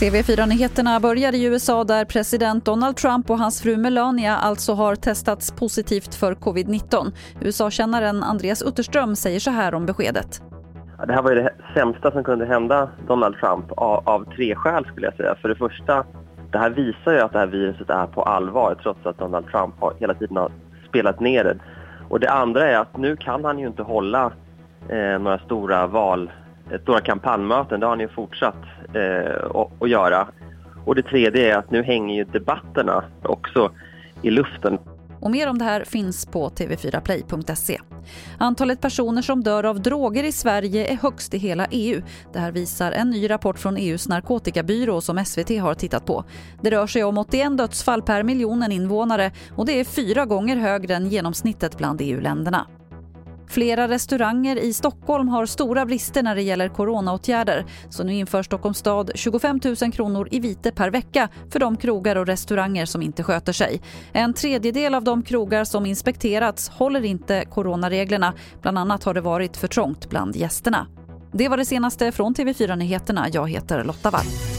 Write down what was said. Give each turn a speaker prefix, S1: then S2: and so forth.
S1: TV4-nyheterna börjar i USA där president Donald Trump och hans fru Melania alltså har testats positivt för covid-19. USA-kännaren Andreas Utterström säger så här om beskedet.
S2: Det här var ju det sämsta som kunde hända Donald Trump av, av, tre skäl skulle jag säga. För det första, det här visar ju att det här viruset är på allvar trots att Donald Trump har, hela tiden har spelat ner det. Och det andra är att nu kan han ju inte hålla eh, några stora val, eh, stora kampanjmöten. Det har han ju fortsatt eh, att göra. Och det tredje är att nu hänger ju debatterna också i luften.
S1: Och mer om det här finns på tv4play.se. Antalet personer som dör av droger i Sverige är högst i hela EU. Det här visar en ny rapport från EUs narkotikabyrå som SVT har tittat på. Det rör sig om 81 dödsfall per miljonen invånare och det är fyra gånger högre än genomsnittet bland EU-länderna. Flera restauranger i Stockholm har stora brister när det gäller coronaåtgärder. Så nu inför Stockholms stad 25 000 kronor i vite per vecka för de krogar och restauranger som inte sköter sig. En tredjedel av de krogar som inspekterats håller inte coronareglerna. Bland annat har det varit för trångt bland gästerna. Det var det senaste från TV4 Nyheterna. Jag heter Lotta Wall.